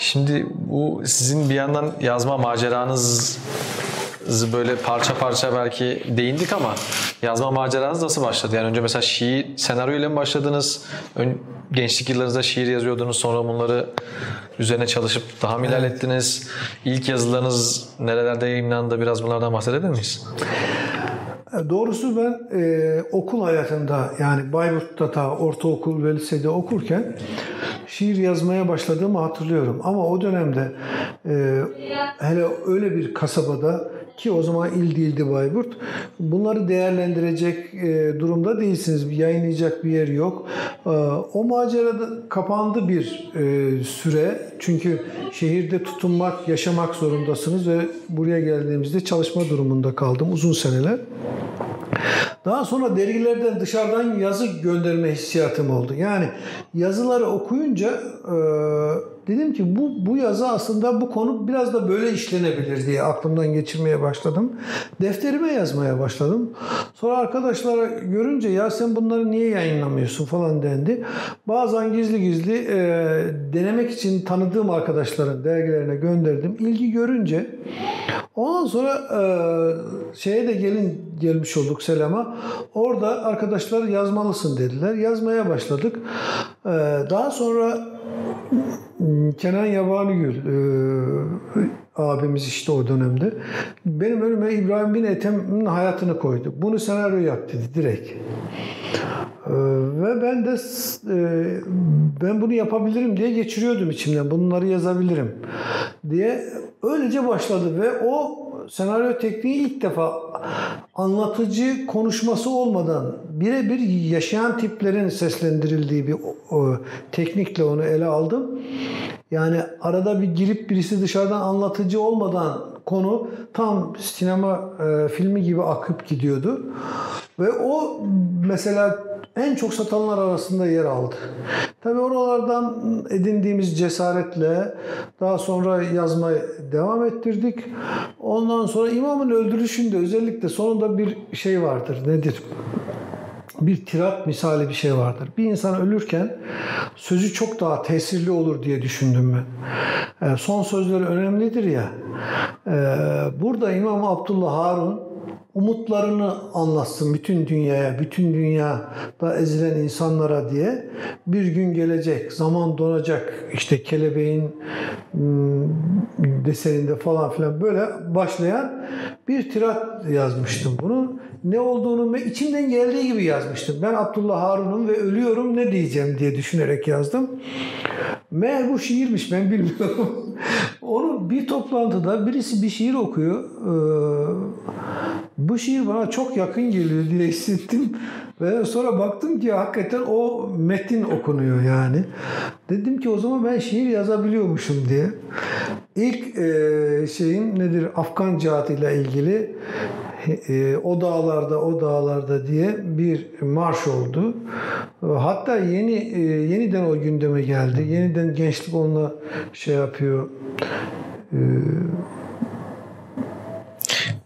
Şimdi bu sizin bir yandan yazma maceranız böyle parça parça belki değindik ama yazma maceranız nasıl başladı? Yani önce mesela şiir, senaryo ile mi başladınız? Ön, gençlik yıllarınızda şiir yazıyordunuz sonra bunları üzerine çalışıp daha mı ilerlettiniz? İlk yazılarınız nerelerde yayınlandı? Biraz bunlardan bahsedebilir miyiz? Doğrusu ben e, okul hayatında yani Bayburt'ta ta ortaokul ve lisede okurken şiir yazmaya başladığımı hatırlıyorum. Ama o dönemde e, hele öyle bir kasabada ki o zaman il değildi Bayburt. Bunları değerlendirecek e, durumda değilsiniz. Yayınlayacak bir yer yok. E, o macerada kapandı bir e, süre. Çünkü şehirde tutunmak, yaşamak zorundasınız ve buraya geldiğimizde çalışma durumunda kaldım uzun seneler. Daha sonra dergilerden dışarıdan yazı gönderme hissiyatım oldu. Yani yazıları okuyunca e, dedim ki bu bu yazı aslında bu konu biraz da böyle işlenebilir diye aklımdan geçirmeye başladım. Defterime yazmaya başladım. Sonra arkadaşlara görünce ya sen bunları niye yayınlamıyorsun falan dendi. Bazen gizli gizli e, denemek için tanıdığım arkadaşların dergilerine gönderdim. İlgi görünce ondan sonra e, şeye de gelin gelmiş olduk Selam'a. Orada arkadaşlar yazmalısın dediler. Yazmaya başladık. E, daha sonra Kenan Yabanigül e, abimiz işte o dönemde benim önüme İbrahim Bin Ethem'in hayatını koydu. Bunu senaryo yap dedi direkt. E, ve ben de e, ben bunu yapabilirim diye geçiriyordum içimden. Bunları yazabilirim diye öylece başladı ve o senaryo tekniği ilk defa anlatıcı konuşması olmadan birebir yaşayan tiplerin seslendirildiği bir teknikle onu ele aldım. Yani arada bir girip birisi dışarıdan anlatıcı olmadan konu tam sinema e, filmi gibi akıp gidiyordu. Ve o mesela en çok satanlar arasında yer aldı. Tabii oralardan edindiğimiz cesaretle daha sonra yazmaya devam ettirdik. Ondan sonra imamın öldürüşünde özellikle sonunda bir şey vardır. Nedir? Bir tirat misali bir şey vardır. Bir insan ölürken sözü çok daha tesirli olur diye düşündüm ben. Son sözleri önemlidir ya. Burada İmam Abdullah Harun umutlarını anlatsın bütün dünyaya, bütün dünyada ezilen insanlara diye bir gün gelecek, zaman donacak işte kelebeğin hmm, deseninde falan filan böyle başlayan bir tirat yazmıştım bunu. Ne olduğunu içimden geldiği gibi yazmıştım. Ben Abdullah Harun'um ve ölüyorum ne diyeceğim diye düşünerek yazdım. Meğer bu şiirmiş ben bilmiyorum. Onu bir toplantıda birisi bir şiir okuyor. Ee, bu şiir bana çok yakın geliyor diye hissettim. Ve sonra baktım ki hakikaten o metin okunuyor yani. Dedim ki o zaman ben şiir yazabiliyormuşum diye. İlk e, şeyim nedir? Afgan cihatıyla ilgili e, o dağlarda o dağlarda diye bir marş oldu. Hatta yeni e, yeniden o gündeme geldi. Yeniden gençlik onunla şey yapıyor. E,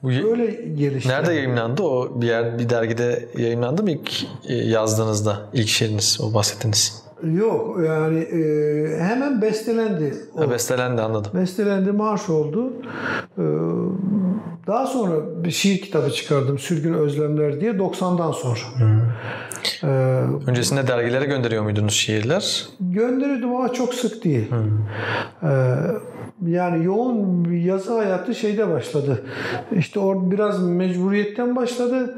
bu Böyle gelişti. Nerede yayınlandı o? Bir yer bir dergide yayınlandı mı ilk yazdığınızda ilk şiiriniz o bahsettiğiniz? Yok yani e, hemen bestelendi. O. Ha, bestelendi anladım. Bestelendi marş oldu. E, daha sonra bir şiir kitabı çıkardım Sürgün Özlemler diye 90'dan sonra. Hmm. Ee, Öncesinde dergilere gönderiyor muydunuz şiirler? Gönderiyordum ama çok sık değil. Hmm. Ee, yani yoğun yazı hayatı şeyde başladı. İşte o biraz mecburiyetten başladı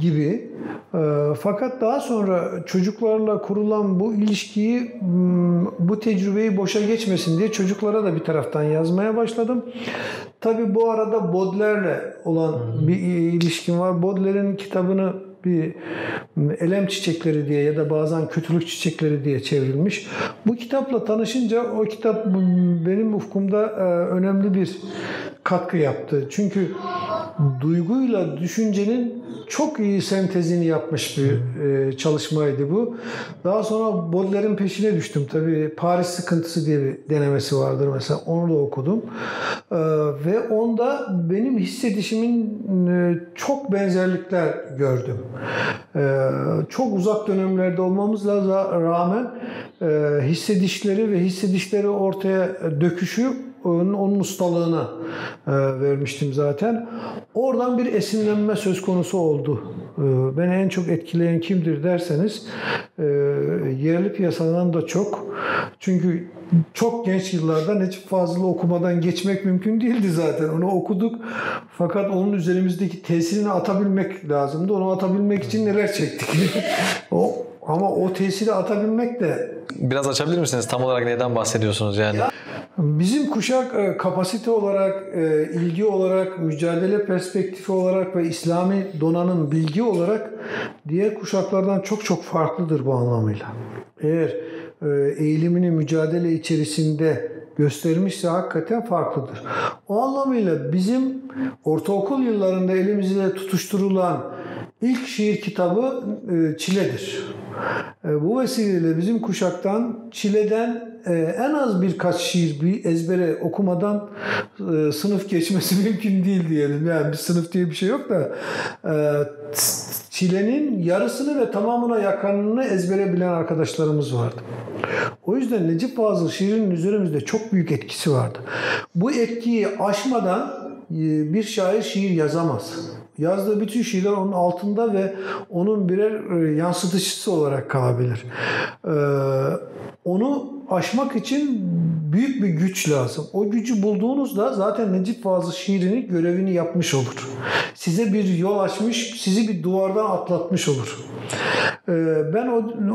gibi. Ee, fakat daha sonra çocuklarla kurulan bu ilişkiyi, hmm, bu tecrübeyi boşa geçmesin diye çocuklara da bir taraftan yazmaya başladım. Tabi bu arada Baudelaire'le olan bir ilişkim var. Baudelaire'in kitabını bir elem çiçekleri diye ya da bazen kötülük çiçekleri diye çevrilmiş. Bu kitapla tanışınca o kitap benim ufkumda e, önemli bir katkı yaptı. Çünkü duyguyla düşüncenin çok iyi sentezini yapmış bir e, çalışmaydı bu. Daha sonra Baudelaire'in peşine düştüm. Tabii Paris Sıkıntısı diye bir denemesi vardır mesela. Onu da okudum. E, ve onda benim hissedişimin e, çok benzerlikler gördüm. E, çok uzak dönemlerde olmamızla rağmen e, hissedişleri ve hissedişleri ortaya döküşü onun, onun ustalığına e, vermiştim zaten. Oradan bir esinlenme söz konusu oldu. E, beni en çok etkileyen kimdir derseniz e, yerli piyasadan da çok. Çünkü çok genç yıllarda Necip Fazıl'ı okumadan geçmek mümkün değildi zaten. Onu okuduk. Fakat onun üzerimizdeki tesirini atabilmek lazımdı. Onu atabilmek için neler çektik. o ama o tesiri atabilmek de Biraz açabilir misiniz? Tam olarak neden bahsediyorsunuz yani? Bizim kuşak e, kapasite olarak, e, ilgi olarak, mücadele perspektifi olarak ve İslami donanım bilgi olarak diğer kuşaklardan çok çok farklıdır bu anlamıyla. Eğer e, eğilimini mücadele içerisinde göstermişse hakikaten farklıdır. O anlamıyla bizim ortaokul yıllarında elimizde tutuşturulan ilk şiir kitabı Çile'dir. Bu vesileyle bizim kuşaktan Çile'den en az birkaç şiir bir ezbere okumadan sınıf geçmesi mümkün değil diyelim. Yani bir sınıf diye bir şey yok da Çile'nin yarısını ve tamamına yakınını ezbere bilen arkadaşlarımız vardı. O yüzden Necip Fazıl şiirinin üzerimizde çok büyük etkisi vardı. Bu etkiyi aşmadan bir şair şiir yazamaz. Yazdığı bütün şiirler onun altında ve onun birer yansıtıcısı olarak kalabilir. Onu aşmak için büyük bir güç lazım. O gücü bulduğunuzda zaten Necip Fazıl şiirinin görevini yapmış olur. Size bir yol açmış, sizi bir duvardan atlatmış olur. Ben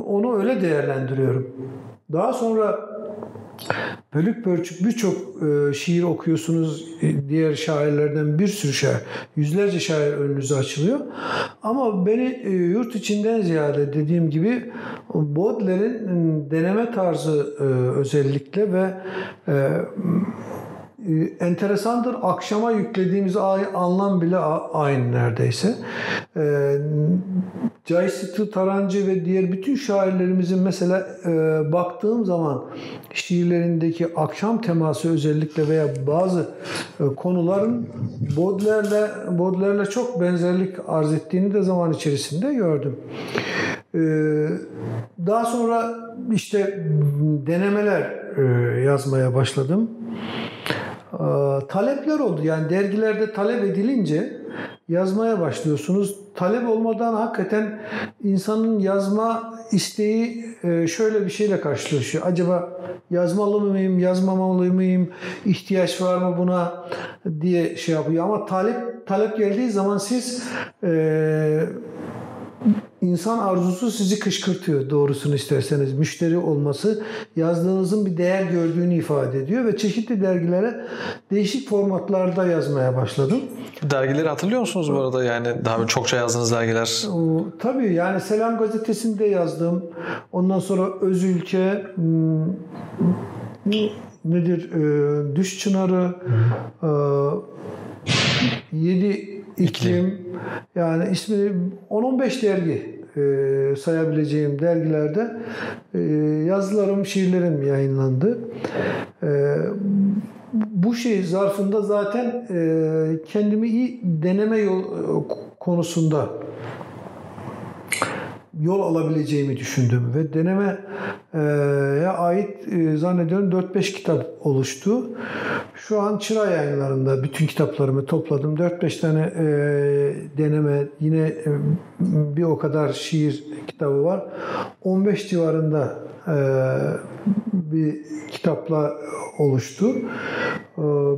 onu öyle değerlendiriyorum. Daha sonra bölük pörçük birçok e, şiir okuyorsunuz. E, diğer şairlerden bir sürü şair, yüzlerce şair önünüze açılıyor. Ama beni e, yurt içinden ziyade dediğim gibi Baudelaire'in deneme tarzı e, özellikle ve e, e enteresandır. Akşama yüklediğimiz anlam bile aynı neredeyse. E, Caysit'i, Tarancı ve diğer bütün şairlerimizin mesela e, baktığım zaman şiirlerindeki akşam teması özellikle veya bazı e, konuların Baudelaire'le Baudelaire'le çok benzerlik arz ettiğini de zaman içerisinde gördüm. E, daha sonra işte denemeler e, yazmaya başladım. E, talepler oldu. Yani dergilerde talep edilince yazmaya başlıyorsunuz. Talep olmadan hakikaten insanın yazma isteği e, şöyle bir şeyle karşılaşıyor. Acaba yazmalı mıyım, yazmamalı mıyım, ihtiyaç var mı buna diye şey yapıyor. Ama talep talep geldiği zaman siz e, İnsan arzusu sizi kışkırtıyor doğrusunu isterseniz. Müşteri olması yazdığınızın bir değer gördüğünü ifade ediyor ve çeşitli dergilere değişik formatlarda yazmaya başladım. Dergileri hatırlıyor musunuz bu arada? Yani daha çokça yazdığınız dergiler. Tabii yani Selam Gazetesi'nde yazdım. Ondan sonra Öz Ülke hmm, nedir? E, Düş Çınarı e, Yedi İklim yani ismini 10-15 dergi e, sayabileceğim dergilerde e, yazılarım, şiirlerim yayınlandı. E, bu şey zarfında zaten e, kendimi iyi deneme yol konusunda yol alabileceğimi düşündüm ve denemeye ait zannediyorum 4-5 kitap oluştu. Şu an Çıra yayınlarında bütün kitaplarımı topladım. 4-5 tane deneme, yine bir o kadar şiir kitabı var. 15 civarında bir kitapla oluştu.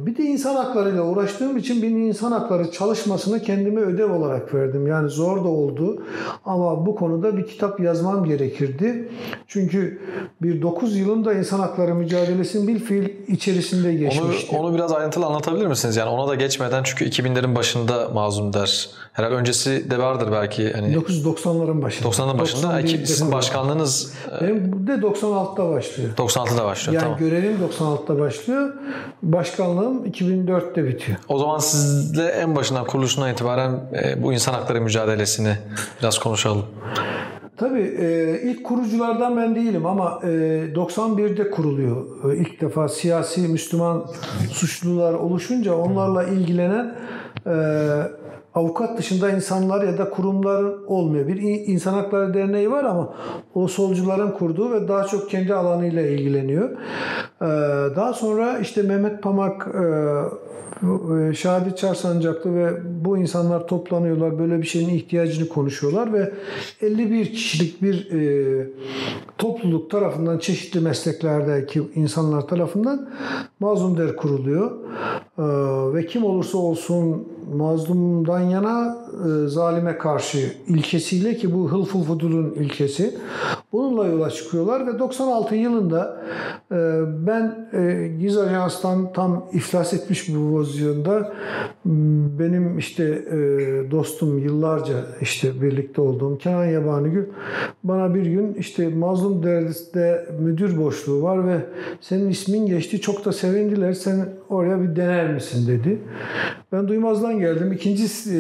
Bir de insan haklarıyla uğraştığım için bir insan hakları çalışmasını kendime ödev olarak verdim. Yani zor da oldu ama bu konuda bir kitap yazmam gerekirdi. Çünkü bir 9 yılında insan hakları mücadelesinin bir fiil içerisinde geçmişti. Onu, onu biraz ayrıntılı anlatabilir misiniz? Yani ona da geçmeden çünkü 2000'lerin başında mazlum der. Herhalde öncesi de vardır belki. Hani 1990'ların başında. 90'ların başında. Sizin başkanlığınız... Benim de 96'da başlıyor. 96'da başlıyor yani tamam. görevim 96'da başlıyor. Baş başkanlığım 2004'te bitiyor. O zaman sizle en başından kuruluşundan itibaren e, bu insan hakları mücadelesini biraz konuşalım. Tabii e, ilk kuruculardan ben değilim ama e, 91'de kuruluyor. E, ilk defa siyasi Müslüman suçlular oluşunca onlarla ilgilenen avukat dışında insanlar ya da kurumların olmuyor. Bir in- insan hakları derneği var ama o solcuların kurduğu ve daha çok kendi alanıyla ilgileniyor. E, daha sonra işte Mehmet Pamak e, e, Şadi Çarsancaklı ve bu insanlar toplanıyorlar. Böyle bir şeyin ihtiyacını konuşuyorlar ve 51 kişilik bir e, topluluk tarafından çeşitli mesleklerdeki insanlar tarafından mazlum der kuruluyor. E, ve kim olursa olsun mazlumdan yana e, zalime karşı ilkesiyle ki bu Hılful Fudul'un ilkesi. Bununla yola çıkıyorlar ve 96 yılında e, ben e, Giz Ajans'tan tam iflas etmiş bir pozisyonda benim işte e, dostum yıllarca işte birlikte olduğum Kenan Yabanigül bana bir gün işte Mazlum Derdis'te müdür boşluğu var ve senin ismin geçti çok da sevindiler sen oraya bir dener misin dedi. Ben duymazdan geldim. İkinci e,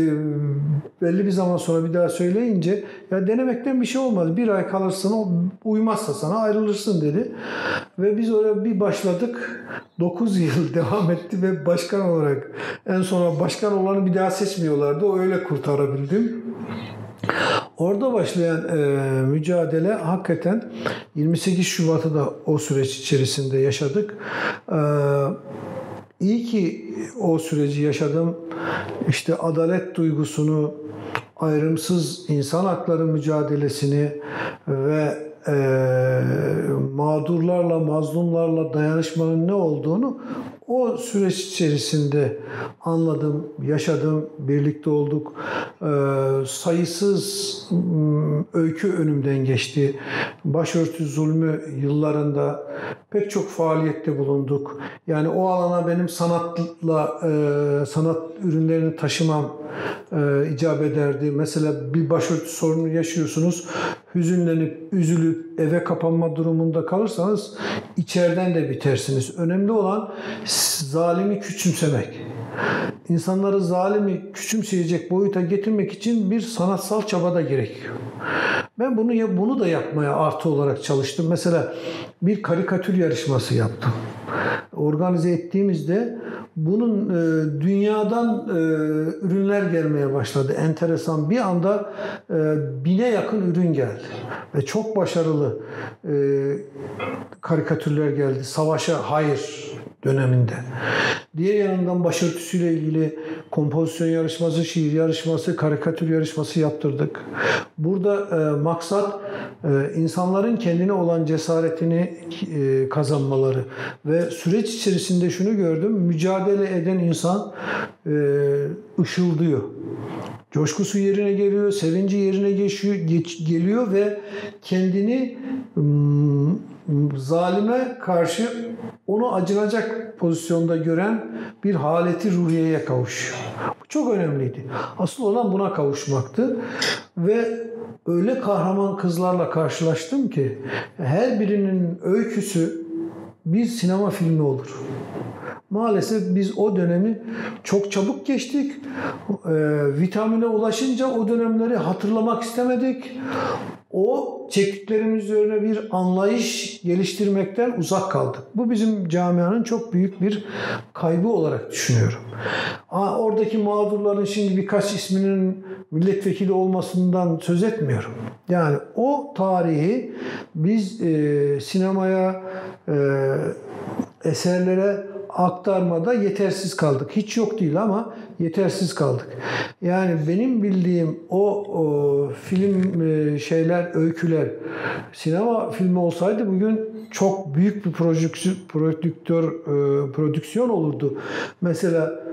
belli bir zaman sonra bir daha söyleyince ya denemekten bir şey olmaz. Bir ay kalırsın o uymazsa sana ayrılırsın dedi. Ve biz oraya bir başladık. 9 yıl devam etti ve başkan olarak en sonra başkan olanı bir daha seçmiyorlardı. O öyle kurtarabildim. Orada başlayan e, mücadele hakikaten 28 Şubat'ı da o süreç içerisinde yaşadık. E, iyi ki o süreci yaşadım. İşte adalet duygusunu, ayrımsız insan hakları mücadelesini ve e, mağdurlarla, mazlumlarla dayanışmanın ne olduğunu o süreç içerisinde anladım, yaşadım, birlikte olduk. E, sayısız m, öykü önümden geçti. Başörtü zulmü yıllarında pek çok faaliyette bulunduk. Yani o alana benim sanatla e, sanat ürünlerini taşımam e, icap ederdi. Mesela bir başörtü sorunu yaşıyorsunuz. Hüzünlenip, üzülüp eve kapanma durumunda kalırsanız içeriden de bitersiniz. Önemli olan zalimi küçümsemek. İnsanları zalimi küçümseyecek boyuta getirmek için bir sanatsal çaba da gerekiyor. Ben bunu bunu da yapmaya artı olarak çalıştım. Mesela bir karikatür yarışması yaptım. Organize ettiğimizde bunun e, dünyadan e, ürünler gelmeye başladı. Enteresan. Bir anda e, bine yakın ürün geldi. Ve çok başarılı e, karikatürler geldi. Savaşa hayır döneminde. Diğer yanından başörtüsüyle ilgili kompozisyon yarışması, şiir yarışması, karikatür yarışması yaptırdık. Burada e, maksat e, insanların kendine olan cesaretini e, kazanmaları ve süreç içerisinde şunu gördüm. Mücadele eden insan e, ışıldıyor. Coşkusu yerine geliyor, sevinci yerine geçiyor, geç, geliyor ve kendini m, zalime karşı onu acınacak pozisyonda gören bir haleti ruhiyeye kavuşuyor. Bu çok önemliydi. Asıl olan buna kavuşmaktı. Ve öyle kahraman kızlarla karşılaştım ki her birinin öyküsü bir sinema filmi olur. Maalesef biz o dönemi çok çabuk geçtik. E, vitamine ulaşınca o dönemleri hatırlamak istemedik. O çektiklerimiz üzerine bir anlayış geliştirmekten uzak kaldık. Bu bizim camianın çok büyük bir kaybı olarak düşünüyorum. Oradaki mağdurların şimdi birkaç isminin milletvekili olmasından söz etmiyorum. Yani o tarihi biz e, sinemaya, e, eserlere aktarmada yetersiz kaldık. Hiç yok değil ama yetersiz kaldık. Yani benim bildiğim o, o film e, şeyler, öyküler sinema filmi olsaydı bugün çok büyük bir prodüktör, e, prodüksiyon olurdu. Mesela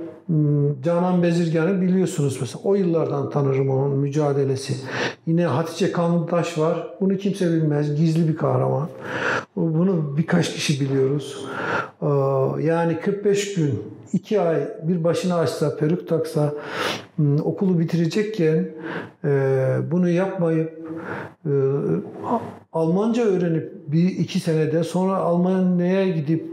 Canan Bezirgan'ı biliyorsunuz mesela. O yıllardan tanırım onun mücadelesi. Yine Hatice Kanlıtaş var. Bunu kimse bilmez. Gizli bir kahraman. Bunu birkaç kişi biliyoruz. Yani 45 gün, 2 ay bir başına açsa, peruk taksa, okulu bitirecekken bunu yapmayıp Almanca öğrenip bir iki senede sonra Almanya'ya gidip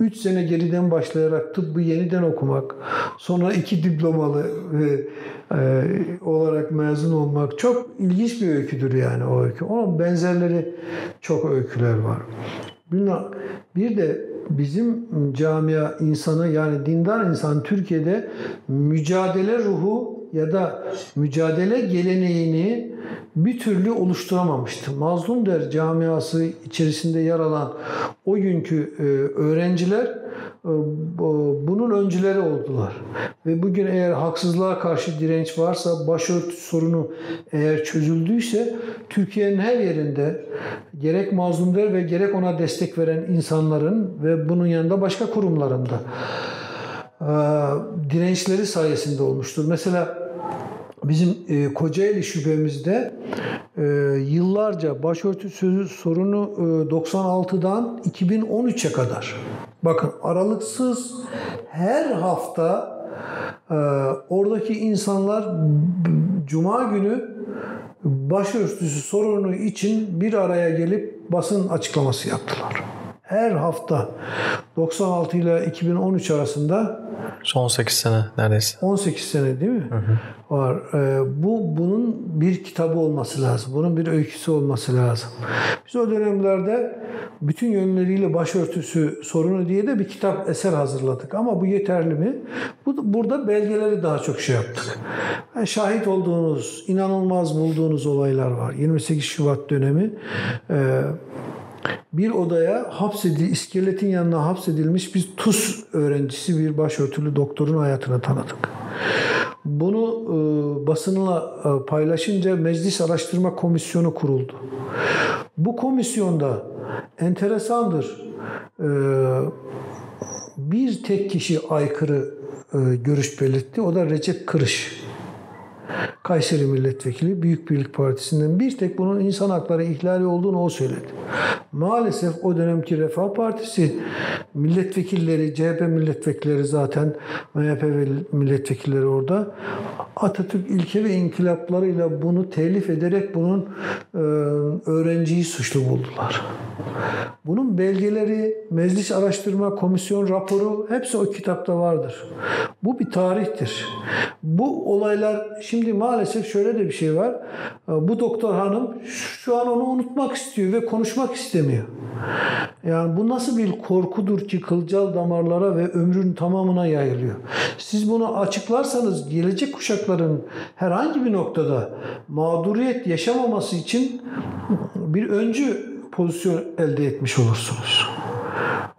3 sene geriden başlayarak tıbbı yeniden okumak, sonra iki diplomalı ve e, olarak mezun olmak çok ilginç bir öyküdür yani o öykü. Onun benzerleri çok öyküler var. Bir de bizim camia insanı yani dindar insan Türkiye'de mücadele ruhu ya da mücadele geleneğini bir türlü oluşturamamıştı. Mazlum der camiası içerisinde yer alan o günkü e, öğrenciler e, bunun öncüleri oldular. Ve bugün eğer haksızlığa karşı direnç varsa, başörtü sorunu eğer çözüldüyse Türkiye'nin her yerinde gerek mazlum der ve gerek ona destek veren insanların ve bunun yanında başka kurumlarında e, dirençleri sayesinde olmuştur. Mesela bizim e, Kocaeli şubemizde e, yıllarca başörtüsü sorunu e, 96'dan 2013'e kadar bakın aralıksız her hafta e, oradaki insanlar Cuma günü başörtüsü sorunu için bir araya gelip basın açıklaması yaptılar. Her hafta 96 ile 2013 arasında Son 18 sene neredeyse. 18 sene değil mi? Hı hı. Var. Ee, bu bunun bir kitabı olması lazım. Bunun bir öyküsü olması lazım. Biz o dönemlerde bütün yönleriyle başörtüsü sorunu diye de bir kitap eser hazırladık. Ama bu yeterli mi? Bu, burada belgeleri daha çok şey yaptık. Yani şahit olduğunuz, inanılmaz bulduğunuz olaylar var. 28 Şubat dönemi. Ee, bir odaya hapsedil, iskeletin yanına hapsedilmiş bir TUS öğrencisi bir başörtülü doktorun hayatını tanıdık. Bunu e, basınla e, paylaşınca Meclis Araştırma Komisyonu kuruldu. Bu komisyonda enteresandır. E, bir tek kişi aykırı e, görüş belirtti. O da Recep Kırış. Kayseri Milletvekili Büyük Birlik Partisi'nden bir tek bunun insan hakları ihlali olduğunu o söyledi. Maalesef o dönemki Refah Partisi milletvekilleri, CHP milletvekilleri zaten MHP milletvekilleri orada Atatürk ilke ve inkılaplarıyla bunu telif ederek bunun e, öğrenciyi suçlu buldular. Bunun belgeleri, Meclis Araştırma Komisyon raporu hepsi o kitapta vardır. Bu bir tarihtir. Bu olaylar şimdi maalesef şöyle de bir şey var. Bu doktor hanım şu an onu unutmak istiyor ve konuşmak istemiyor. Yani bu nasıl bir korkudur ki kılcal damarlara ve ömrün tamamına yayılıyor. Siz bunu açıklarsanız gelecek kuşakların herhangi bir noktada mağduriyet yaşamaması için bir öncü pozisyon elde etmiş olursunuz.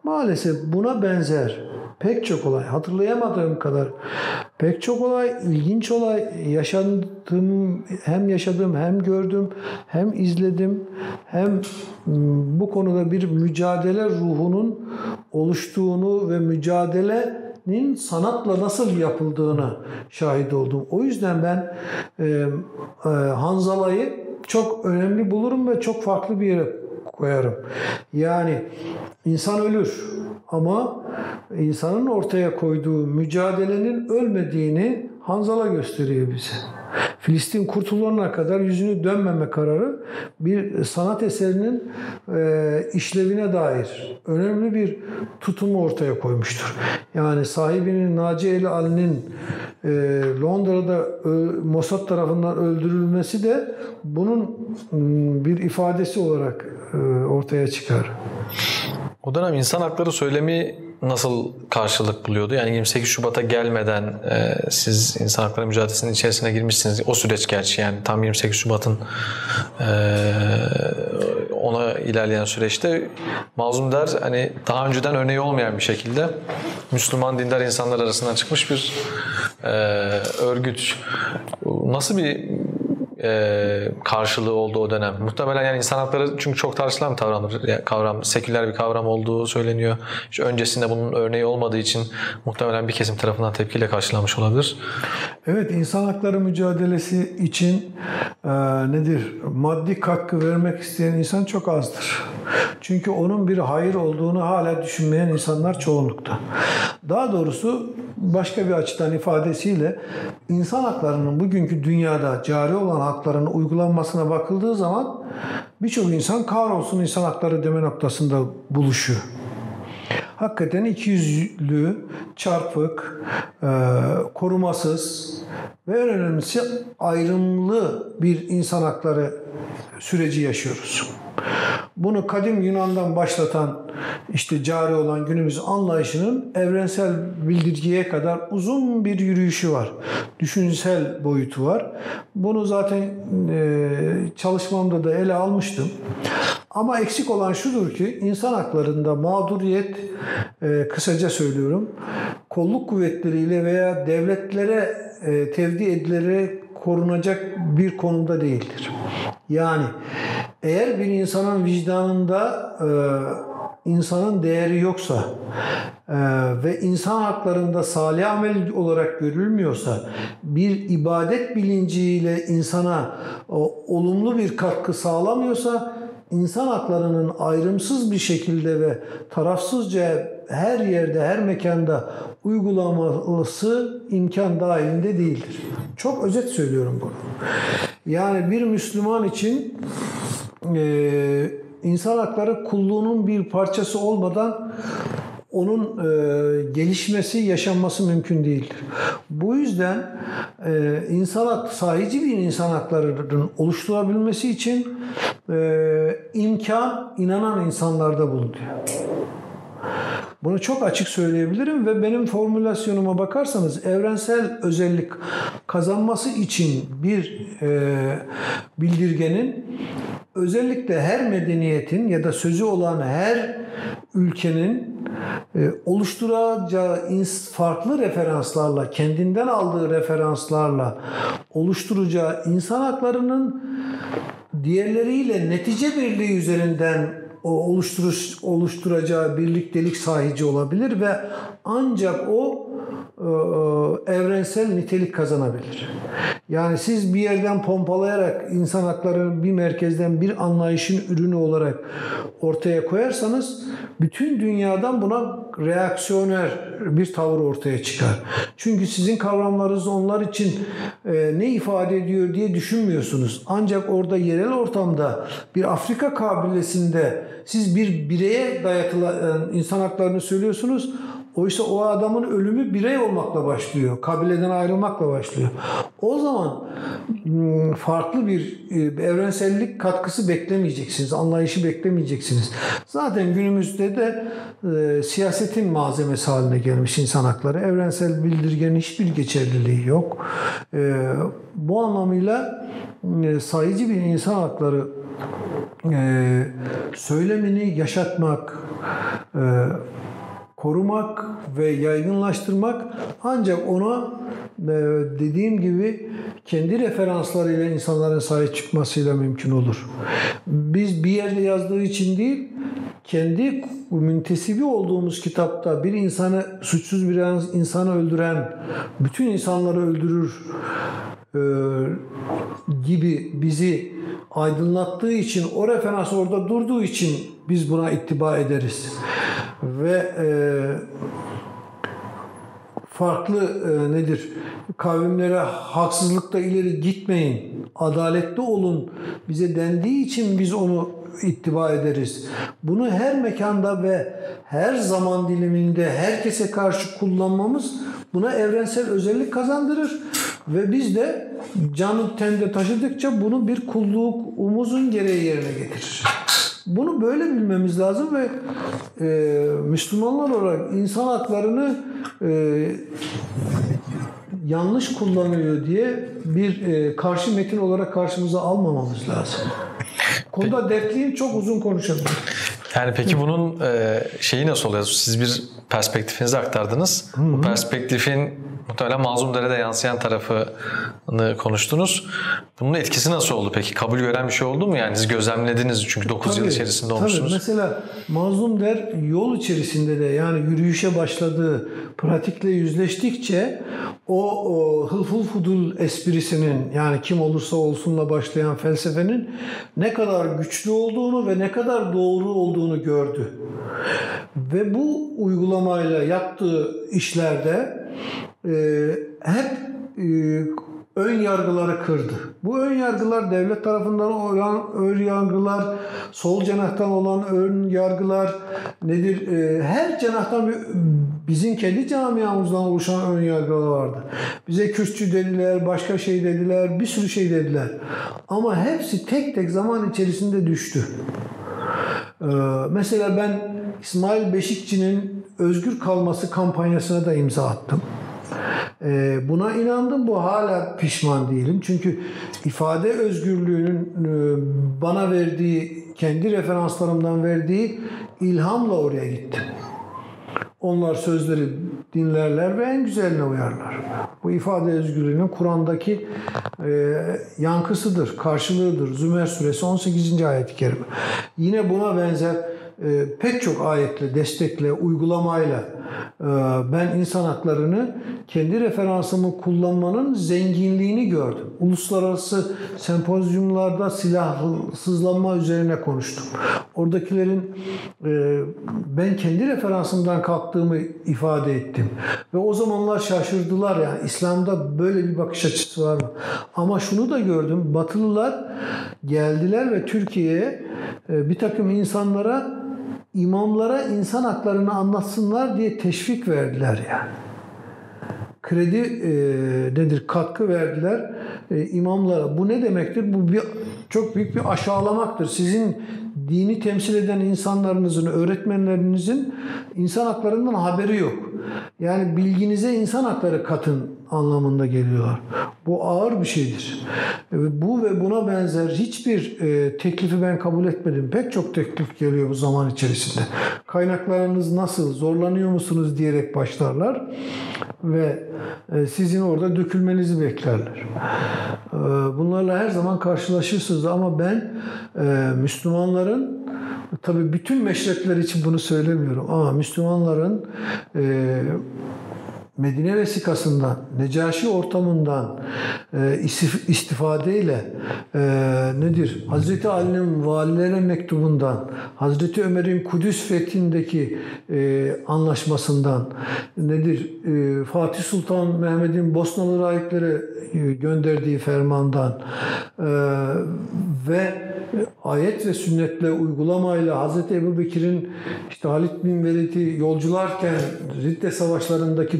Maalesef buna benzer pek çok olay, hatırlayamadığım kadar pek çok olay, ilginç olay yaşadım, hem yaşadım, hem gördüm, hem izledim, hem bu konuda bir mücadele ruhunun oluştuğunu ve mücadelenin sanatla nasıl yapıldığını şahit oldum. O yüzden ben e, e, Hanzala'yı çok önemli bulurum ve çok farklı bir yere koyarım. Yani insan ölür ama insanın ortaya koyduğu mücadelenin ölmediğini Hanzala gösteriyor bize. Filistin kurtulana kadar yüzünü dönmeme kararı bir sanat eserinin e, işlevine dair önemli bir tutumu ortaya koymuştur. Yani sahibinin Naci El Ali'nin e, Londra'da Mossad tarafından öldürülmesi de bunun bir ifadesi olarak ortaya çıkar. O dönem insan hakları söylemi nasıl karşılık buluyordu? Yani 28 Şubat'a gelmeden e, siz insan hakları mücadelesinin içerisine girmişsiniz. O süreç gerçi yani tam 28 Şubat'ın e, ona ilerleyen süreçte Mazlum Der hani daha önceden örneği olmayan bir şekilde Müslüman dindar insanlar arasından çıkmış bir e, örgüt. Nasıl bir e, karşılığı oldu o dönem. Muhtemelen yani insan hakları çünkü çok tartışılan bir kavramdır. Kavram, seküler bir kavram olduğu söyleniyor. İşte öncesinde bunun örneği olmadığı için muhtemelen bir kesim tarafından tepkiyle karşılanmış olabilir. Evet, insan hakları mücadelesi için e, nedir? Maddi katkı vermek isteyen insan çok azdır. Çünkü onun bir hayır olduğunu hala düşünmeyen insanlar çoğunlukta. Daha doğrusu başka bir açıdan ifadesiyle insan haklarının bugünkü dünyada cari olan hakların uygulanmasına bakıldığı zaman birçok insan kahrolsun insan hakları deme noktasında buluşuyor. hakikaten ikiyüzlü, çarpık, e, korumasız ve en önemlisi ayrımlı bir insan hakları süreci yaşıyoruz. Bunu kadim Yunan'dan başlatan işte cari olan günümüz anlayışının evrensel bildirgiye kadar uzun bir yürüyüşü var. Düşünsel boyutu var. Bunu zaten e, çalışmamda da ele almıştım. Ama eksik olan şudur ki insan haklarında mağduriyet e, kısaca söylüyorum kolluk kuvvetleriyle veya devletlere e, tevdi edilerek korunacak bir konumda değildir. Yani eğer bir insanın vicdanında e, insanın değeri yoksa e, ve insan haklarında salih amel olarak görülmüyorsa bir ibadet bilinciyle insana o, olumlu bir katkı sağlamıyorsa insan haklarının ayrımsız bir şekilde ve tarafsızca her yerde, her mekanda uygulaması imkan dahilinde değildir. Çok özet söylüyorum bunu. Yani bir Müslüman için e, insan hakları kulluğunun bir parçası olmadan onun e, gelişmesi, yaşanması mümkün değildir. Bu yüzden e, insan hak, sahici bir insan haklarının oluşturabilmesi için e, imkan inanan insanlarda bulunuyor. Bunu çok açık söyleyebilirim ve benim formülasyonuma bakarsanız evrensel özellik kazanması için bir e, bildirgenin özellikle her medeniyetin ya da sözü olan her ülkenin e, oluşturacağı farklı referanslarla, kendinden aldığı referanslarla oluşturacağı insan haklarının diğerleriyle netice birliği üzerinden o oluşturuş, oluşturacağı birliktelik sahici olabilir ve ancak o evrensel nitelik kazanabilir. Yani siz bir yerden pompalayarak insan hakları bir merkezden bir anlayışın ürünü olarak ortaya koyarsanız bütün dünyadan buna reaksiyoner bir tavır ortaya çıkar. Çünkü sizin kavramlarınız onlar için e, ne ifade ediyor diye düşünmüyorsunuz. Ancak orada yerel ortamda bir Afrika kabilesinde siz bir bireye dayatılan insan haklarını söylüyorsunuz. Oysa o adamın ölümü birey olmakla başlıyor. Kabileden ayrılmakla başlıyor. O zaman hmm, farklı bir e, evrensellik katkısı beklemeyeceksiniz. Anlayışı beklemeyeceksiniz. Zaten günümüzde de e, siyasetin malzemesi haline gelmiş insan hakları. Evrensel bildirgenin hiçbir geçerliliği yok. E, bu anlamıyla sayıcı bir insan hakları söylemini yaşatmak, korumak ve yaygınlaştırmak ancak ona e, dediğim gibi kendi referanslarıyla insanların sahip çıkmasıyla mümkün olur. Biz bir yerde yazdığı için değil, kendi müntesibi olduğumuz kitapta bir insanı suçsuz bir insanı öldüren bütün insanları öldürür gibi bizi aydınlattığı için o referans orada durduğu için biz buna ittiba ederiz ve e, farklı e, nedir? Kavimlere haksızlıkta ileri gitmeyin, adaletli olun bize dendiği için biz onu ittiba ederiz. Bunu her mekanda ve her zaman diliminde herkese karşı kullanmamız buna evrensel özellik kazandırır ve biz de canı tende taşıdıkça bunu bir kulluğumuzun gereği yerine getirir. Bunu böyle bilmemiz lazım ve e, Müslümanlar olarak insan haklarını e, yanlış kullanıyor diye bir e, karşı metin olarak karşımıza almamamız lazım. Konuda dertliyim çok uzun konuşabilirim. Yani peki bunun e, şeyi nasıl oluyor? Siz bir perspektifinizi aktardınız. Hı hı. Bu perspektifin muhtemelen Mazlum Dere'de yansıyan tarafını konuştunuz. Bunun etkisi nasıl oldu peki? Kabul gören bir şey oldu mu? Yani siz gözlemlediniz çünkü 9 tabii, yıl içerisinde olmuşsunuz. Tabii. Mesela Mazlum Der yol içerisinde de yani yürüyüşe başladığı pratikle yüzleştikçe o, o hılful fudul esprisinin yani kim olursa olsunla başlayan felsefenin ne kadar güçlü olduğunu ve ne kadar doğru olduğunu gördü. Ve bu uygulamayla yaptığı işlerde e, hep e, ön yargıları kırdı. Bu ön yargılar devlet tarafından olan ön yargılar, sol cenahtan olan ön yargılar nedir? Ee, her cenahtan bir, bizim kendi camiamızdan oluşan ön yargılar vardı. Bize Kürtçü dediler, başka şey dediler, bir sürü şey dediler. Ama hepsi tek tek zaman içerisinde düştü. Ee, mesela ben İsmail Beşikçi'nin özgür kalması kampanyasına da imza attım. Ee, buna inandım. Bu hala pişman değilim. Çünkü ifade özgürlüğünün e, bana verdiği, kendi referanslarımdan verdiği ilhamla oraya gittim. Onlar sözleri dinlerler ve en güzeline uyarlar. Bu ifade özgürlüğünün Kur'an'daki e, yankısıdır, karşılığıdır. Zümer suresi 18. ayet-i kerime. Yine buna benzer e, pek çok ayetle, destekle, uygulamayla e, ben insan haklarını kendi referansımı kullanmanın zenginliğini gördüm. Uluslararası sempozyumlarda silahsızlanma üzerine konuştum. Oradakilerin e, ben kendi referansımdan kalktığımı ifade ettim. Ve o zamanlar şaşırdılar yani İslam'da böyle bir bakış açısı var mı? Ama şunu da gördüm. Batılılar geldiler ve Türkiye'ye bir takım insanlara imamlara insan haklarını anlatsınlar diye teşvik verdiler yani. Kredi e, nedir? Katkı verdiler e, imamlara. Bu ne demektir? Bu bir çok büyük bir aşağılamaktır. Sizin dini temsil eden insanlarınızın, öğretmenlerinizin insan haklarından haberi yok. Yani bilginize insan hakları katın anlamında geliyorlar. Bu ağır bir şeydir. Bu ve buna benzer hiçbir e, teklifi ben kabul etmedim. Pek çok teklif geliyor bu zaman içerisinde. Kaynaklarınız nasıl, zorlanıyor musunuz diyerek başlarlar ve e, sizin orada dökülmenizi beklerler. E, bunlarla her zaman karşılaşırsınız ama ben Müslümanların tabii bütün meşrepler için bunu söylemiyorum ama Müslümanların Medine vesikasından, Necaşi ortamından e, istifadeyle e, nedir? Hazreti Ali'nin valilere mektubundan, Hazreti Ömer'in Kudüs fethindeki e, anlaşmasından, nedir? E, Fatih Sultan Mehmet'in Bosnalı rahiplere e, gönderdiği fermandan e, ve ayet ve sünnetle uygulamayla Hazreti Ebu Bekir'in işte Halid bin Velid'i yolcularken Ridde savaşlarındaki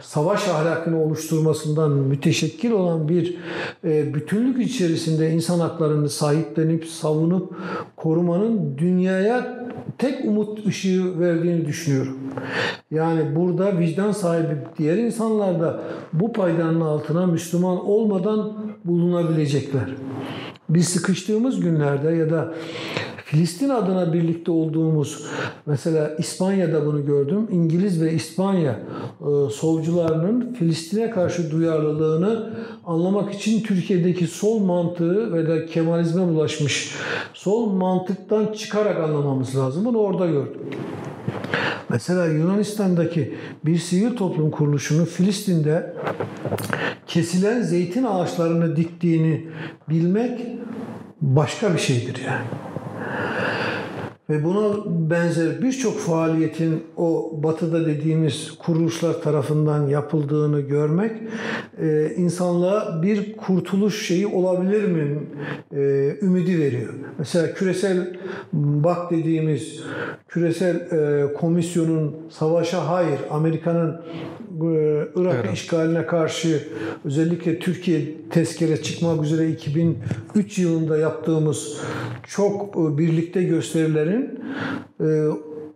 savaş ahlakını oluşturmasından müteşekkil olan bir e, bütünlük içerisinde insan haklarını sahiplenip savunup korumanın dünyaya tek umut ışığı verdiğini düşünüyorum. Yani burada vicdan sahibi diğer insanlar da bu paydanın altına Müslüman olmadan bulunabilecekler. Biz sıkıştığımız günlerde ya da Filistin adına birlikte olduğumuz mesela İspanya'da bunu gördüm. İngiliz ve İspanya e, solcularının Filistin'e karşı duyarlılığını anlamak için Türkiye'deki sol mantığı ve de Kemalizme bulaşmış sol mantıktan çıkarak anlamamız lazım. Bunu orada gördüm. Mesela Yunanistan'daki bir sivil toplum kuruluşunu Filistin'de kesilen zeytin ağaçlarını diktiğini bilmek başka bir şeydir yani. Ve buna benzer birçok faaliyetin o batıda dediğimiz kuruluşlar tarafından yapıldığını görmek e, insanlığa bir kurtuluş şeyi olabilir mi e, ümidi veriyor. Mesela küresel bak dediğimiz küresel e, komisyonun savaşa hayır, Amerika'nın Irak evet. işgaline karşı özellikle Türkiye tezkere çıkmak üzere 2003 yılında yaptığımız çok e, birlikte gösterilerin e,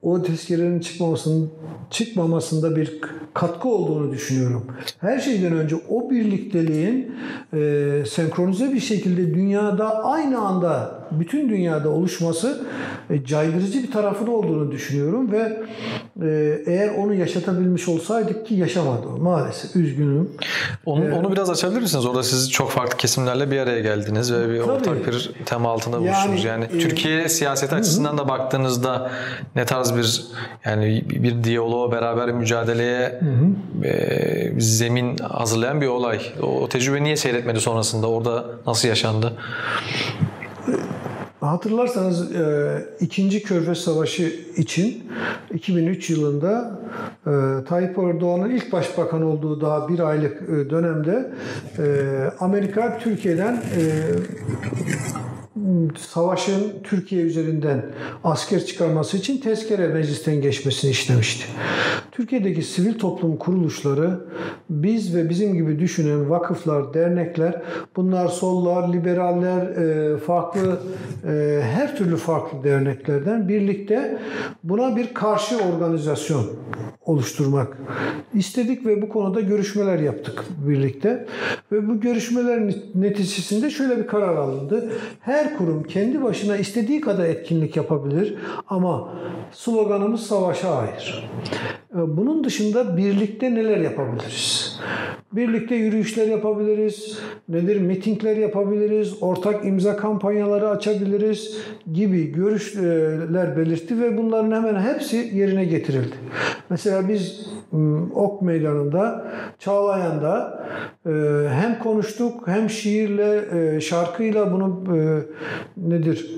o tezkerenin çıkmamasının çıkmamasında bir katkı olduğunu düşünüyorum. Her şeyden önce o birlikteliğin e, senkronize bir şekilde dünyada aynı anda bütün dünyada oluşması e, caydırıcı bir tarafın olduğunu düşünüyorum ve e, eğer onu yaşatabilmiş olsaydık ki yaşamadı maalesef üzgünüm. Onu, ee, onu biraz açabilir misiniz? Orada siz çok farklı kesimlerle bir araya geldiniz ve bir tabii, ortak bir tema altında buluştunuz. Yani, yani e, Türkiye siyaseti açısından da baktığınızda ne tarz bir yani bir diyaloğa beraber mücadeleye e, zemin hazırlayan bir olay. O, o tecrübe niye seyretmedi sonrasında? Orada nasıl yaşandı? Hatırlarsanız e, ikinci Körfez Savaşı için 2003 yılında e, Tayyip Erdoğan'ın ilk başbakan olduğu daha bir aylık e, dönemde e, Amerika Türkiye'den e, savaşın Türkiye üzerinden asker çıkarması için tezkere meclisten geçmesini istemişti. Türkiye'deki sivil toplum kuruluşları biz ve bizim gibi düşünen vakıflar, dernekler bunlar sollar, liberaller, e, farklı e, her türlü farklı derneklerden birlikte buna bir karşı organizasyon oluşturmak istedik ve bu konuda görüşmeler yaptık birlikte. Ve bu görüşmelerin neticesinde şöyle bir karar alındı. Her kurum kendi başına istediği kadar etkinlik yapabilir ama sloganımız savaşa hayır. Bunun dışında birlikte neler yapabiliriz? Birlikte yürüyüşler yapabiliriz, nedir mitingler yapabiliriz, ortak imza kampanyaları açabiliriz gibi görüşler belirtti ve bunların hemen hepsi yerine getirildi. Mesela biz Ok Meydanı'nda, Çağlayan'da e, hem konuştuk hem şiirle, e, şarkıyla bunu nedir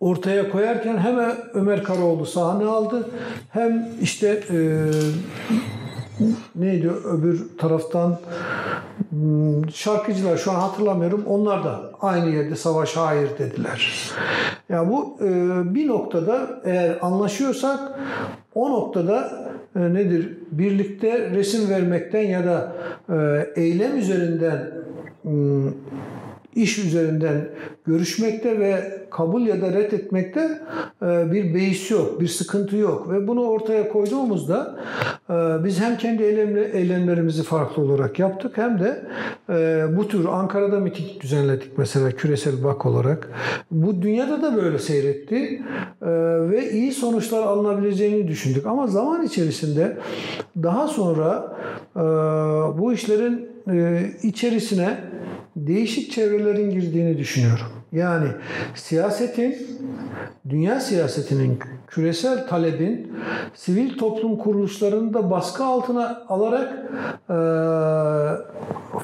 ortaya koyarken hem Ömer Karaoğlu sahne aldı hem işte e, neydi öbür taraftan hmm, şarkıcılar şu an hatırlamıyorum onlar da aynı yerde savaş hayır dediler. Ya yani bu e, bir noktada eğer anlaşıyorsak o noktada e, nedir birlikte resim vermekten ya da e, eylem üzerinden hmm, iş üzerinden görüşmekte ve kabul ya da reddetmekte e, bir beis yok, bir sıkıntı yok. Ve bunu ortaya koyduğumuzda e, biz hem kendi eylemlerimizi farklı olarak yaptık hem de e, bu tür Ankara'da miting düzenledik mesela küresel bak olarak. Bu dünyada da böyle seyretti ve iyi sonuçlar alınabileceğini düşündük. Ama zaman içerisinde daha sonra bu işlerin içerisine değişik çevrelerin girdiğini düşünüyorum. Yani siyasetin, dünya siyasetinin, küresel talebin sivil toplum kuruluşlarını da baskı altına alarak e,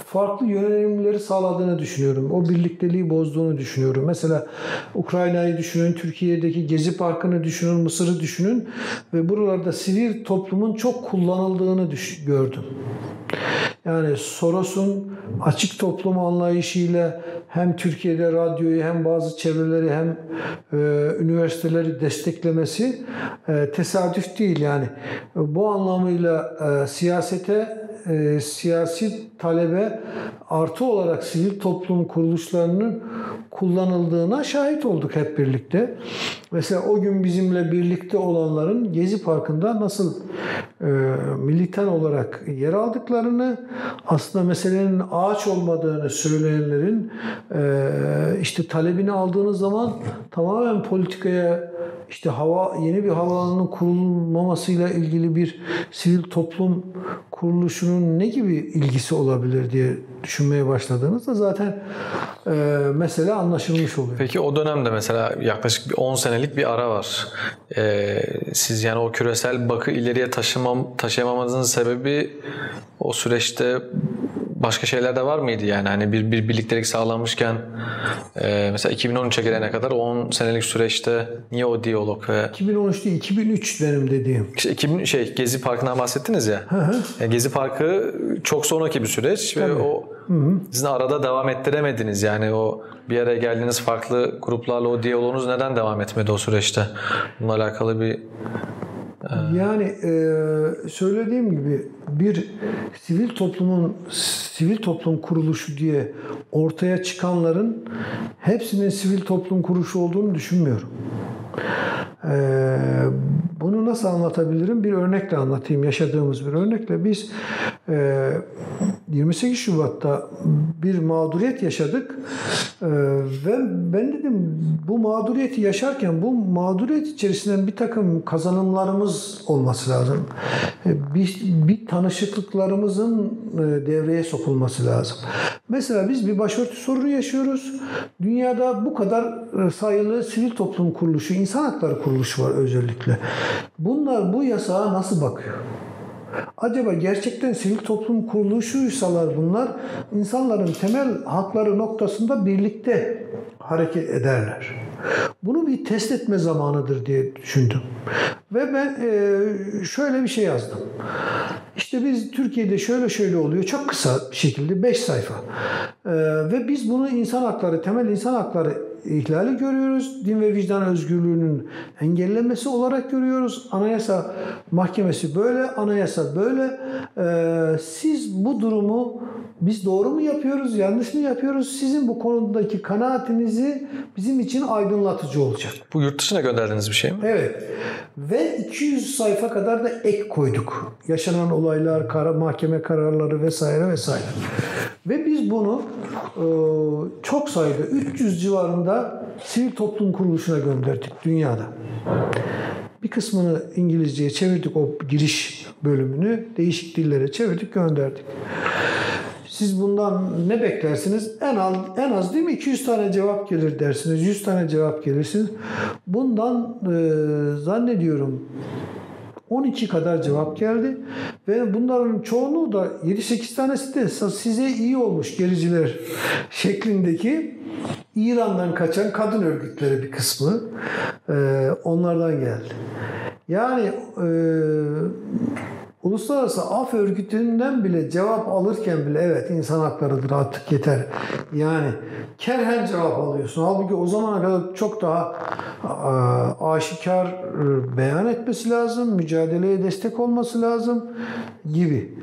farklı yönelimleri sağladığını düşünüyorum. O birlikteliği bozduğunu düşünüyorum. Mesela Ukrayna'yı düşünün, Türkiye'deki Gezi Parkı'nı düşünün, Mısır'ı düşünün ve buralarda sivil toplumun çok kullanıldığını düş- gördüm. Yani Soros'un açık toplum anlayışıyla hem Türkiye'de radyoyu hem bazı çevreleri hem e, üniversiteleri desteklemesi e, tesadüf değil yani. Bu anlamıyla e, siyasete e, siyasi talebe artı olarak sivil toplum kuruluşlarının kullanıldığına şahit olduk hep birlikte. Mesela o gün bizimle birlikte olanların Gezi Parkı'nda nasıl e, militan olarak yer aldıklarını, aslında meselenin ağaç olmadığını söyleyenlerin e, işte talebini aldığınız zaman tamamen politikaya işte hava yeni bir havaalanının kurulmamasıyla ilgili bir sivil toplum kuruluşunun ne gibi ilgisi olabilir diye düşünmeye başladığınızda zaten e, mesele anlaşılmış oluyor. Peki o dönemde mesela yaklaşık bir 10 senelik bir ara var. E, siz yani o küresel bakı ileriye taşımam, taşıyamamanızın sebebi o süreçte başka şeyler de var mıydı yani hani bir, bir birliktelik sağlanmışken e, mesela 2013'e gelene kadar 10 senelik süreçte niye o diyalog ve 2013 değil 2003 benim dediğim. İşte 2000 şey Gezi Parkı'ndan bahsettiniz ya. Hı hı. Yani Gezi Parkı çok sonraki bir süreç Tabii. ve o sizin arada devam ettiremediniz yani o bir araya geldiğiniz farklı gruplarla o diyaloğunuz neden devam etmedi o süreçte? Bununla alakalı bir Yani e, söylediğim gibi bir sivil toplumun sivil toplum kuruluşu diye ortaya çıkanların hepsinin sivil toplum kuruluşu olduğunu düşünmüyorum. E, bunu nasıl anlatabilirim? Bir örnekle anlatayım. Yaşadığımız bir örnekle. Biz e, 28 Şubat'ta bir mağduriyet yaşadık e, ve ben dedim bu mağduriyeti yaşarken bu mağduriyet içerisinden bir takım kazanımlarımız olması lazım. E, bir, bir tanışıklıklarımızın e, devreye sokulması lazım. Mesela biz bir başörtü sorunu yaşıyoruz. Dünyada bu kadar e, sayılı sivil toplum kuruluşu, insan hakları kuruluşu var özellikle. Bunlar bu yasağa nasıl bakıyor? Acaba gerçekten sivil toplum kuruluşuysalar bunlar insanların temel hakları noktasında birlikte hareket ederler. Bunu bir test etme zamanıdır diye düşündüm. Ve ben e, şöyle bir şey yazdım. İşte biz Türkiye'de şöyle şöyle oluyor. Çok kısa bir şekilde 5 sayfa. E, ve biz bunu insan hakları, temel insan hakları ihlali görüyoruz. Din ve vicdan özgürlüğünün engellenmesi olarak görüyoruz. Anayasa Mahkemesi böyle, anayasa böyle. Ee, siz bu durumu biz doğru mu yapıyoruz, yanlış mı yapıyoruz? Sizin bu konudaki kanaatinizi bizim için aydınlatıcı olacak. Bu yurt dışına gönderdiğiniz bir şey mi? Evet. Ve 200 sayfa kadar da ek koyduk. Yaşanan olaylar, kara, mahkeme kararları vesaire vesaire. Ve biz bunu e, çok sayıda 300 civarında sivil toplum kuruluşuna gönderdik dünyada. Bir kısmını İngilizceye çevirdik o giriş bölümünü. Değişik dillere çevirdik gönderdik. Siz bundan ne beklersiniz? En az, en az değil mi 200 tane cevap gelir dersiniz. 100 tane cevap gelirsiniz. Bundan e, zannediyorum 12 kadar cevap geldi ve bunların çoğunluğu da 7-8 tanesi de size iyi olmuş gericiler şeklindeki İran'dan kaçan kadın örgütleri bir kısmı e, onlardan geldi. Yani e, Uluslararası Af Örgütü'nden bile cevap alırken bile evet insan haklarıdır artık yeter. Yani kerhen cevap alıyorsun. Halbuki o zamana kadar çok daha aşikar e, beyan etmesi lazım, mücadeleye destek olması lazım gibi.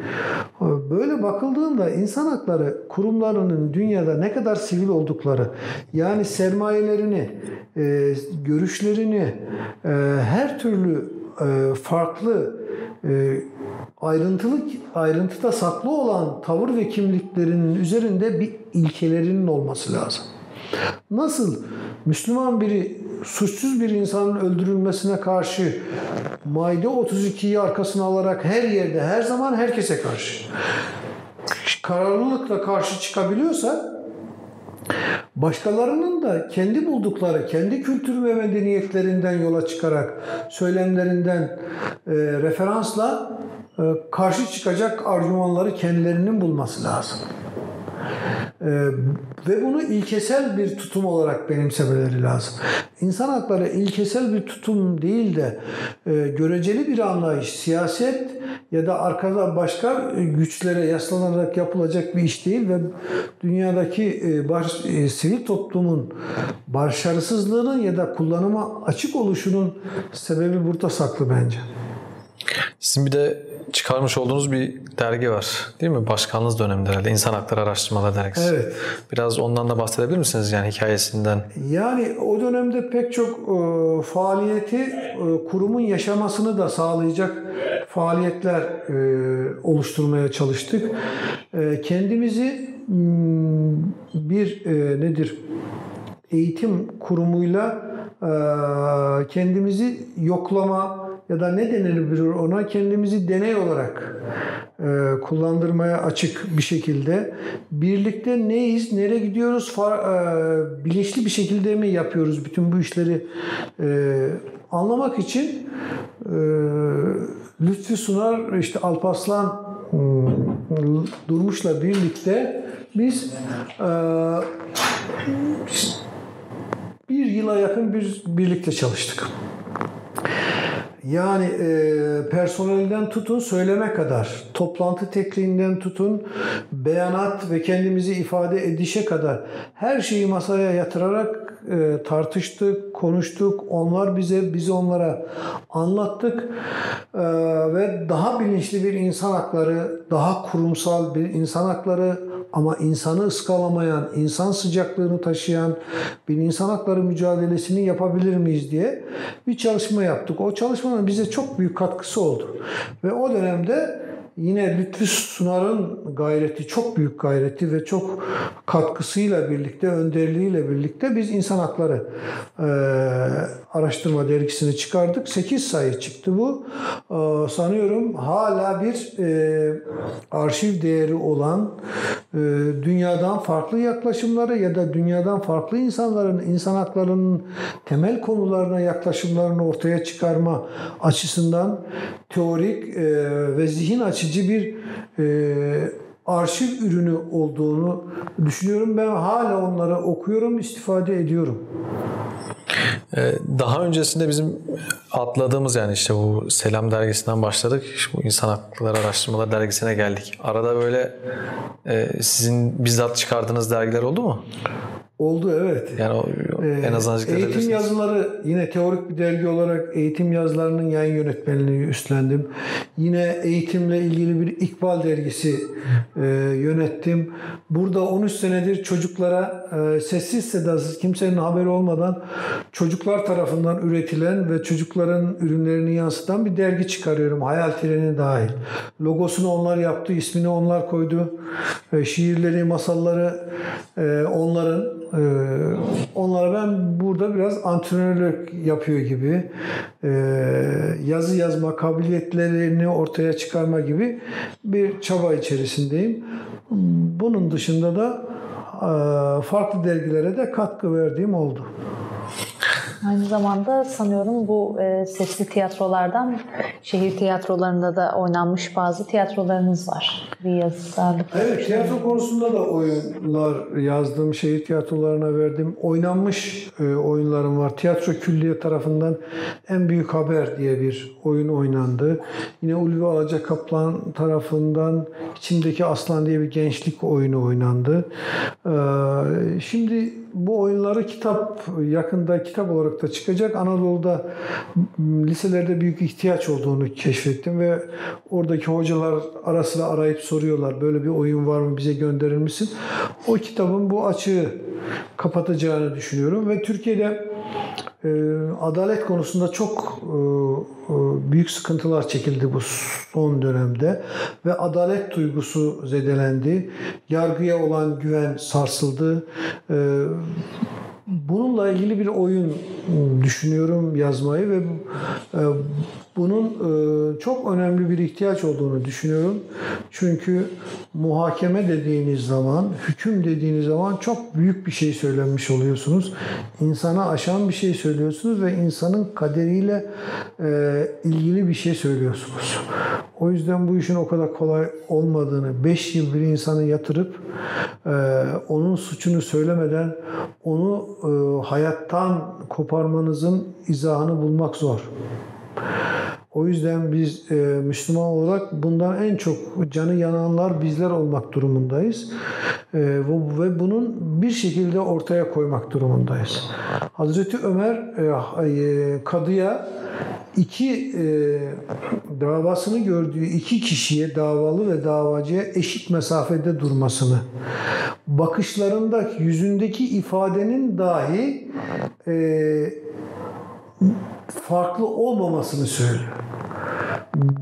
Böyle bakıldığında insan hakları kurumlarının dünyada ne kadar sivil oldukları, yani sermayelerini, e, görüşlerini, e, her türlü farklı ayrıntılı ayrıntıda saklı olan tavır ve kimliklerinin üzerinde bir ilkelerinin olması lazım. Nasıl Müslüman biri suçsuz bir insanın öldürülmesine karşı Maide 32'yi arkasına alarak her yerde, her zaman herkese karşı kararlılıkla karşı çıkabiliyorsa başkalarının da kendi buldukları, kendi kültür ve medeniyetlerinden yola çıkarak söylemlerinden e, referansla karşı çıkacak argümanları kendilerinin bulması lazım. Ee, ve bunu ilkesel bir tutum olarak benimsemeleri lazım. İnsan hakları ilkesel bir tutum değil de e, göreceli bir anlayış, siyaset ya da arkada başka güçlere yaslanarak yapılacak bir iş değil ve dünyadaki e, baş, e, sivil toplumun başarısızlığının ya da kullanıma açık oluşunun sebebi burada saklı bence. Sizin bir de çıkarmış olduğunuz bir dergi var değil mi? Başkanlığınız döneminde herhalde. İnsan Hakları Araştırmaları Dergisi. Evet. Biraz ondan da bahsedebilir misiniz yani hikayesinden? Yani o dönemde pek çok e, faaliyeti e, kurumun yaşamasını da sağlayacak faaliyetler e, oluşturmaya çalıştık. E, kendimizi m, bir e, nedir? Eğitim kurumuyla e, kendimizi yoklama, ya da ne denilir ona? Kendimizi deney olarak e, kullandırmaya açık bir şekilde. Birlikte neyiz, nereye gidiyoruz, far, e, bilinçli bir şekilde mi yapıyoruz bütün bu işleri? E, anlamak için e, Lütfü Sunar, işte Alpaslan e, Durmuş'la birlikte biz e, bir yıla yakın bir birlikte çalıştık. Yani e, personelden tutun söyleme kadar, toplantı tekniğinden tutun beyanat ve kendimizi ifade edişe kadar her şeyi masaya yatırarak e, tartıştık, konuştuk. Onlar bize, biz onlara anlattık e, ve daha bilinçli bir insan hakları, daha kurumsal bir insan hakları ama insanı ıskalamayan, insan sıcaklığını taşıyan bir insan hakları mücadelesini yapabilir miyiz diye bir çalışma yaptık. O çalışmanın bize çok büyük katkısı oldu. Ve o dönemde yine Lütfü Sunar'ın gayreti, çok büyük gayreti ve çok katkısıyla birlikte, önderliğiyle birlikte biz insan hakları e, araştırma dergisini çıkardık. 8 sayı çıktı bu. E, sanıyorum hala bir e, arşiv değeri olan dünyadan farklı yaklaşımları ya da dünyadan farklı insanların insan haklarının temel konularına yaklaşımlarını ortaya çıkarma açısından teorik e, ve zihin açıcı bir e, arşiv ürünü olduğunu düşünüyorum. Ben hala onları okuyorum, istifade ediyorum. Ee, daha öncesinde bizim atladığımız yani işte bu Selam dergisinden başladık. Bu İnsan Hakları Araştırmaları dergisine geldik. Arada böyle e, sizin bizzat çıkardığınız dergiler oldu mu? Oldu evet. Yani o, en azından Ee. Eğitim yazıları yine teorik bir dergi olarak eğitim yazılarının yayın yönetmenliğini üstlendim. Yine eğitimle ilgili bir İkbal dergisi e, yönettim. Burada 13 senedir çocuklara e, sessiz sedasız kimsenin haberi olmadan çocuklar tarafından üretilen ve çocukların ürünlerini yansıtan bir dergi çıkarıyorum. Hayal treni dahil. Logosunu onlar yaptı, ismini onlar koydu. E, şiirleri, masalları e, onların ee, onlara ben burada biraz antrenörlük yapıyor gibi e, yazı yazma kabiliyetlerini ortaya çıkarma gibi bir çaba içerisindeyim. Bunun dışında da e, farklı dergilere de katkı verdiğim oldu. Aynı zamanda sanıyorum bu e, sesli tiyatrolardan şehir tiyatrolarında da oynanmış bazı tiyatrolarınız var. Bir yazılarlık. Evet, tiyatro konusunda da oyunlar yazdım. Şehir tiyatrolarına verdim. Oynanmış e, oyunlarım var. Tiyatro Külliye tarafından En Büyük Haber diye bir oyun oynandı. Yine Ulvi Alaca Kaplan tarafından İçimdeki Aslan diye bir gençlik oyunu oynandı. E, şimdi bu oyunları kitap yakında kitap olarak da çıkacak. Anadolu'da liselerde büyük ihtiyaç olduğunu keşfettim ve oradaki hocalar ara arayıp soruyorlar böyle bir oyun var mı bize gönderir misin? O kitabın bu açığı kapatacağını düşünüyorum ve Türkiye'de e, adalet konusunda çok e, e, büyük sıkıntılar çekildi bu son dönemde ve adalet duygusu zedelendi. Yargıya olan güven sarsıldı. E, Bununla ilgili bir oyun düşünüyorum yazmayı ve e, bunun e, çok önemli bir ihtiyaç olduğunu düşünüyorum. Çünkü muhakeme dediğiniz zaman, hüküm dediğiniz zaman çok büyük bir şey söylenmiş oluyorsunuz. İnsana aşan bir şey söylüyorsunuz ve insanın kaderiyle e, ilgili bir şey söylüyorsunuz. O yüzden bu işin o kadar kolay olmadığını, 5 yıl bir insanı yatırıp onun suçunu söylemeden onu hayattan koparmanızın izahını bulmak zor. O yüzden biz e, Müslüman olarak bundan en çok canı yananlar bizler olmak durumundayız. E, ve, bunun bir şekilde ortaya koymak durumundayız. Hazreti Ömer e, e, kadıya iki e, davasını gördüğü iki kişiye davalı ve davacıya eşit mesafede durmasını bakışlarında yüzündeki ifadenin dahi e, farklı olmamasını söylüyor.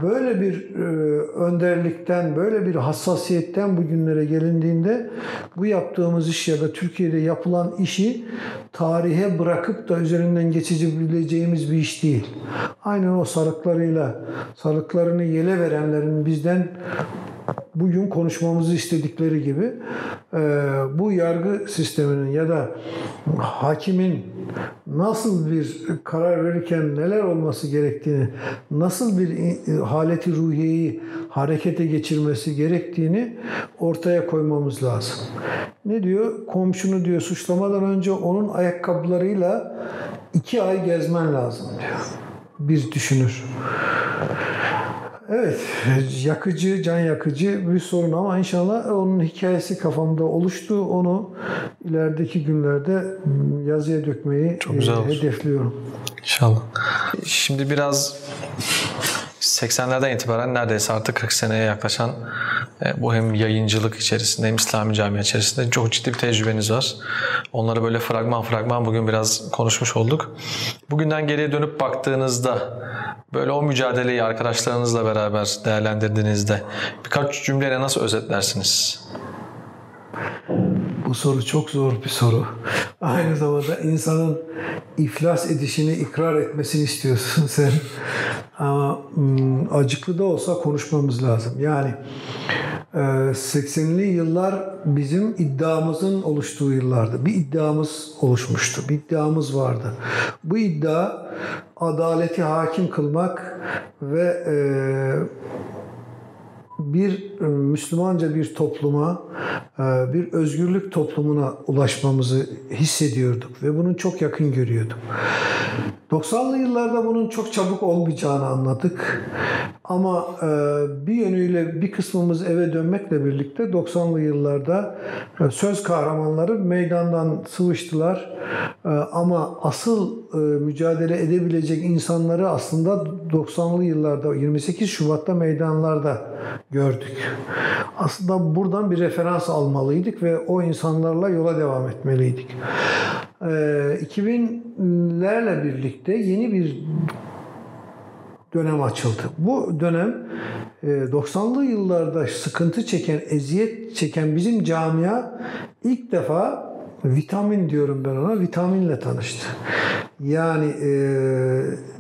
Böyle bir e, önderlikten, böyle bir hassasiyetten bugünlere gelindiğinde bu yaptığımız iş ya da Türkiye'de yapılan işi tarihe bırakıp da üzerinden geçebileceğimiz bir iş değil. Aynen o sarıklarıyla, sarıklarını yele verenlerin bizden bugün konuşmamızı istedikleri gibi e, bu yargı sisteminin ya da hakimin nasıl bir karar verirken neler olması gerektiğini, nasıl bir haleti ruhiyeyi harekete geçirmesi gerektiğini ortaya koymamız lazım. Ne diyor? Komşunu diyor suçlamadan önce onun ayakkabılarıyla iki ay gezmen lazım diyor. Bir düşünür. Evet, yakıcı, can yakıcı bir sorun ama inşallah onun hikayesi kafamda oluştu. Onu ilerideki günlerde yazıya dökmeyi Çok güzel olur. hedefliyorum. İnşallah. Şimdi biraz 80'lerden itibaren neredeyse artık 40 seneye yaklaşan e, bu hem yayıncılık içerisinde hem İslami camia içerisinde çok ciddi bir tecrübeniz var. Onları böyle fragman fragman bugün biraz konuşmuş olduk. Bugünden geriye dönüp baktığınızda böyle o mücadeleyi arkadaşlarınızla beraber değerlendirdiğinizde birkaç cümleyle nasıl özetlersiniz? Bu soru çok zor bir soru. Aynı zamanda insanın iflas edişini ikrar etmesini istiyorsun sen. Ama hmm, acıklı da olsa konuşmamız lazım. Yani e, 80'li yıllar bizim iddiamızın oluştuğu yıllardı. Bir iddiamız oluşmuştu. Bir iddiamız vardı. Bu iddia adaleti hakim kılmak ve e, bir e, Müslümanca bir topluma, e, bir özgürlük toplumuna ulaşmamızı hissediyorduk ve bunun çok yakın görüyorduk. 90'lı yıllarda bunun çok çabuk olmayacağını anladık. Ama e, bir yönüyle bir kısmımız eve dönmekle birlikte 90'lı yıllarda söz kahramanları meydandan sıvıştılar. Ama asıl mücadele edebilecek insanları aslında 90'lı yıllarda 28 Şubat'ta meydanlarda gördük. Aslında buradan bir referans almalıydık ve o insanlarla yola devam etmeliydik. E, 2000'lerle birlikte yeni bir dönem açıldı. Bu dönem e, 90'lı yıllarda sıkıntı çeken, eziyet çeken bizim camia ilk defa vitamin diyorum ben ona, vitaminle tanıştı. Yani e,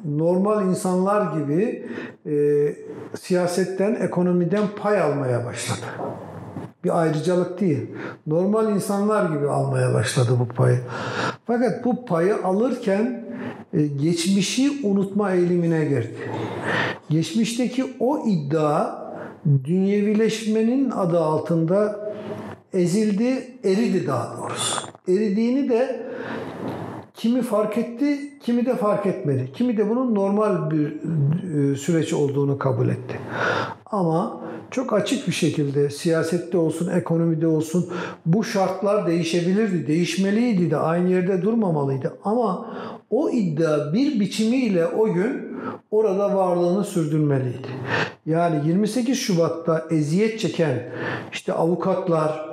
normal insanlar gibi e, siyasetten, ekonomiden pay almaya başladı. Bir ayrıcalık değil. Normal insanlar gibi almaya başladı bu payı. Fakat bu payı alırken e, geçmişi unutma eğilimine girdi. Geçmişteki o iddia dünyevileşmenin adı altında ezildi, eridi daha doğrusu. Eridiğini de kimi fark etti, kimi de fark etmedi. Kimi de bunun normal bir e, süreç olduğunu kabul etti. Ama çok açık bir şekilde siyasette olsun, ekonomide olsun bu şartlar değişebilirdi, değişmeliydi de aynı yerde durmamalıydı. Ama o iddia bir biçimiyle o gün orada varlığını sürdürmeliydi. Yani 28 Şubat'ta eziyet çeken işte avukatlar,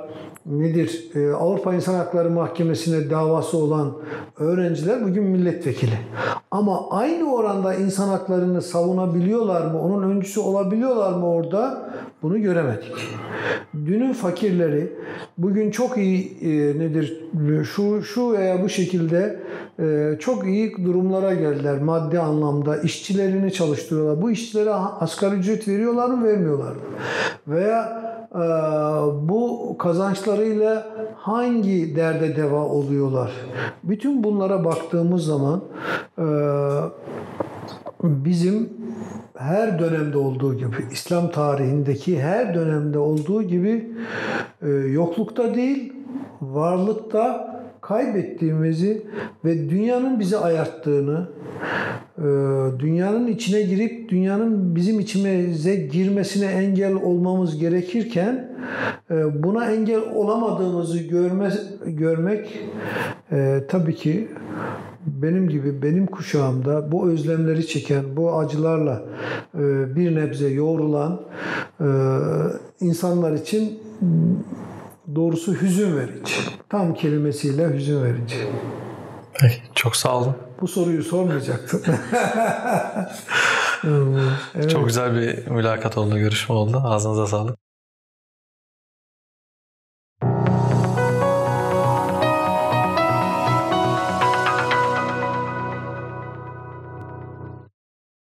nedir? Ee, Avrupa İnsan Hakları Mahkemesi'ne davası olan öğrenciler bugün milletvekili. Ama aynı oranda insan haklarını savunabiliyorlar mı? Onun öncüsü olabiliyorlar mı orada? Bunu göremedik. Dünün fakirleri bugün çok iyi e, nedir? Şu şu veya bu şekilde e, çok iyi durumlara geldiler maddi anlamda. işçilerini çalıştırıyorlar. Bu işçilere asgari ücret veriyorlar mı, vermiyorlar mı? Veya bu kazançlarıyla hangi derde deva oluyorlar? Bütün bunlara baktığımız zaman e, bizim her dönemde olduğu gibi İslam tarihindeki her dönemde olduğu gibi e, yoklukta değil varlıkta kaybettiğimizi ve dünyanın bizi ayarttığını, dünyanın içine girip dünyanın bizim içimize girmesine engel olmamız gerekirken e, buna engel olamadığımızı görme, görmek e, tabii ki benim gibi benim kuşağımda bu özlemleri çeken, bu acılarla bir nebze yoğrulan insanlar için doğrusu hüzün verici. Tam kelimesiyle hüzün verici. Peki, çok sağ olun. Bu soruyu sormayacaktım. evet. Çok güzel bir mülakat oldu, görüşme oldu. Ağzınıza sağlık.